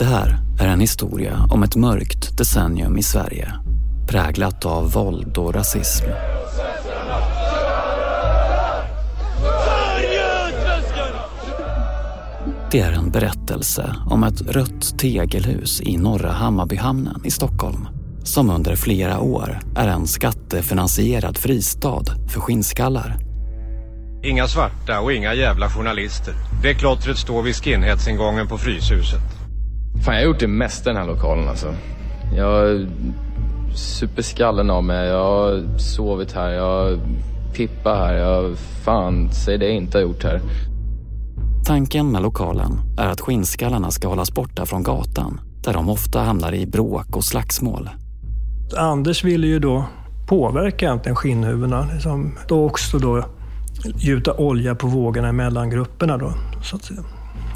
Det här är en historia om ett mörkt decennium i Sverige präglat av våld och rasism. Det är en berättelse om ett rött tegelhus i Norra Hammarbyhamnen i Stockholm som under flera år är en skattefinansierad fristad för skinnskallar. Inga svarta och inga jävla journalister. Det klottret står vid skinheadsingången på Fryshuset. Fan, jag har gjort det mesta i den här lokalen alltså. Jag har super skallen av mig, jag har sovit här, jag har pippat här, jag fan, säg det jag inte har gjort här. Tanken med lokalen är att skinnskallarna ska hållas borta från gatan där de ofta hamnar i bråk och slagsmål. Anders ville ju då påverka egentligen skinnhuvudena. Liksom, då också då gjuta olja på vågorna mellan grupperna. Då, så att säga.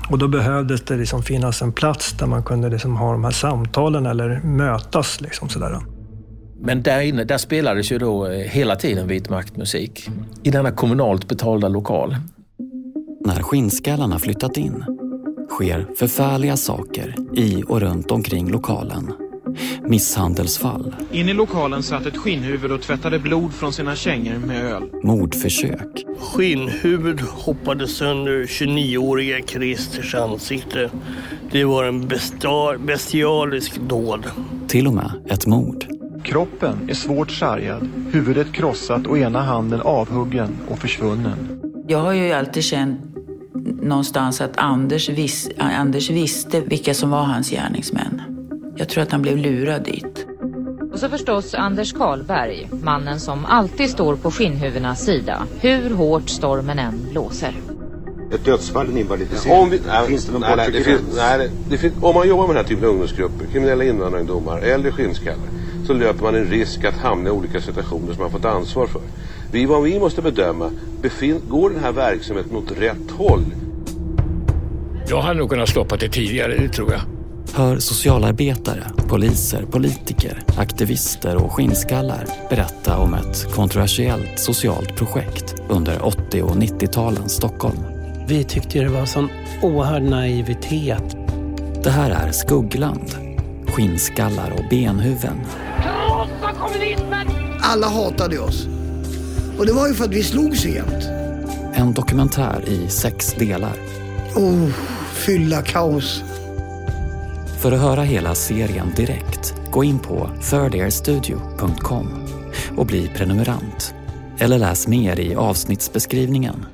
Och då behövdes det liksom finnas en plats där man kunde liksom ha de här samtalen eller mötas. Liksom sådär. Men där inne där spelades ju då eh, hela tiden vit maktmusik i denna kommunalt betalda lokal. När skinnskallarna flyttat in sker förfärliga saker i och runt omkring lokalen. Misshandelsfall. In i lokalen satt ett skinnhuvud och tvättade blod från sina kängor med öl. Mordförsök. Skinnhuvud hoppade sönder 29-åriga Christers ansikte. Det var en bestial, bestialisk dåd. Till och med ett mord. Kroppen är svårt sargad, huvudet krossat och ena handen avhuggen och försvunnen. Jag har ju alltid känt någonstans att Anders, vis, Anders visste vilka som var hans gärningsmän. Jag tror att han blev lurad dit. Och så förstås Anders Karlberg, mannen som alltid står på skinnhuvudenas sida, hur hårt stormen än blåser. Ett dödsfall, en invalidisering. Om vi, nej, finns det någon nej, nej, det finns, nej, det finns, Om man jobbar med den här typen av ungdomsgrupper, kriminella invandrarungdomar, äldre skinnskallar, så löper man en risk att hamna i olika situationer som man fått ansvar för. Vi, vad vi måste bedöma, befin, går den här verksamheten åt rätt håll? Jag hade nog kunnat stoppa det tidigare, det tror jag. Hör socialarbetare, poliser, politiker, aktivister och skinnskallar berätta om ett kontroversiellt socialt projekt under 80 och 90-talens Stockholm. Vi tyckte det var sån oerhörd naivitet. Det här är Skuggland. Skinnskallar och benhuven. Krossa kommunismen! Alla hatade oss. Och det var ju för att vi slog så jämt. En dokumentär i sex delar. Oh, fylla kaos. För att höra hela serien direkt, gå in på thirdairstudio.com och bli prenumerant. Eller läs mer i avsnittsbeskrivningen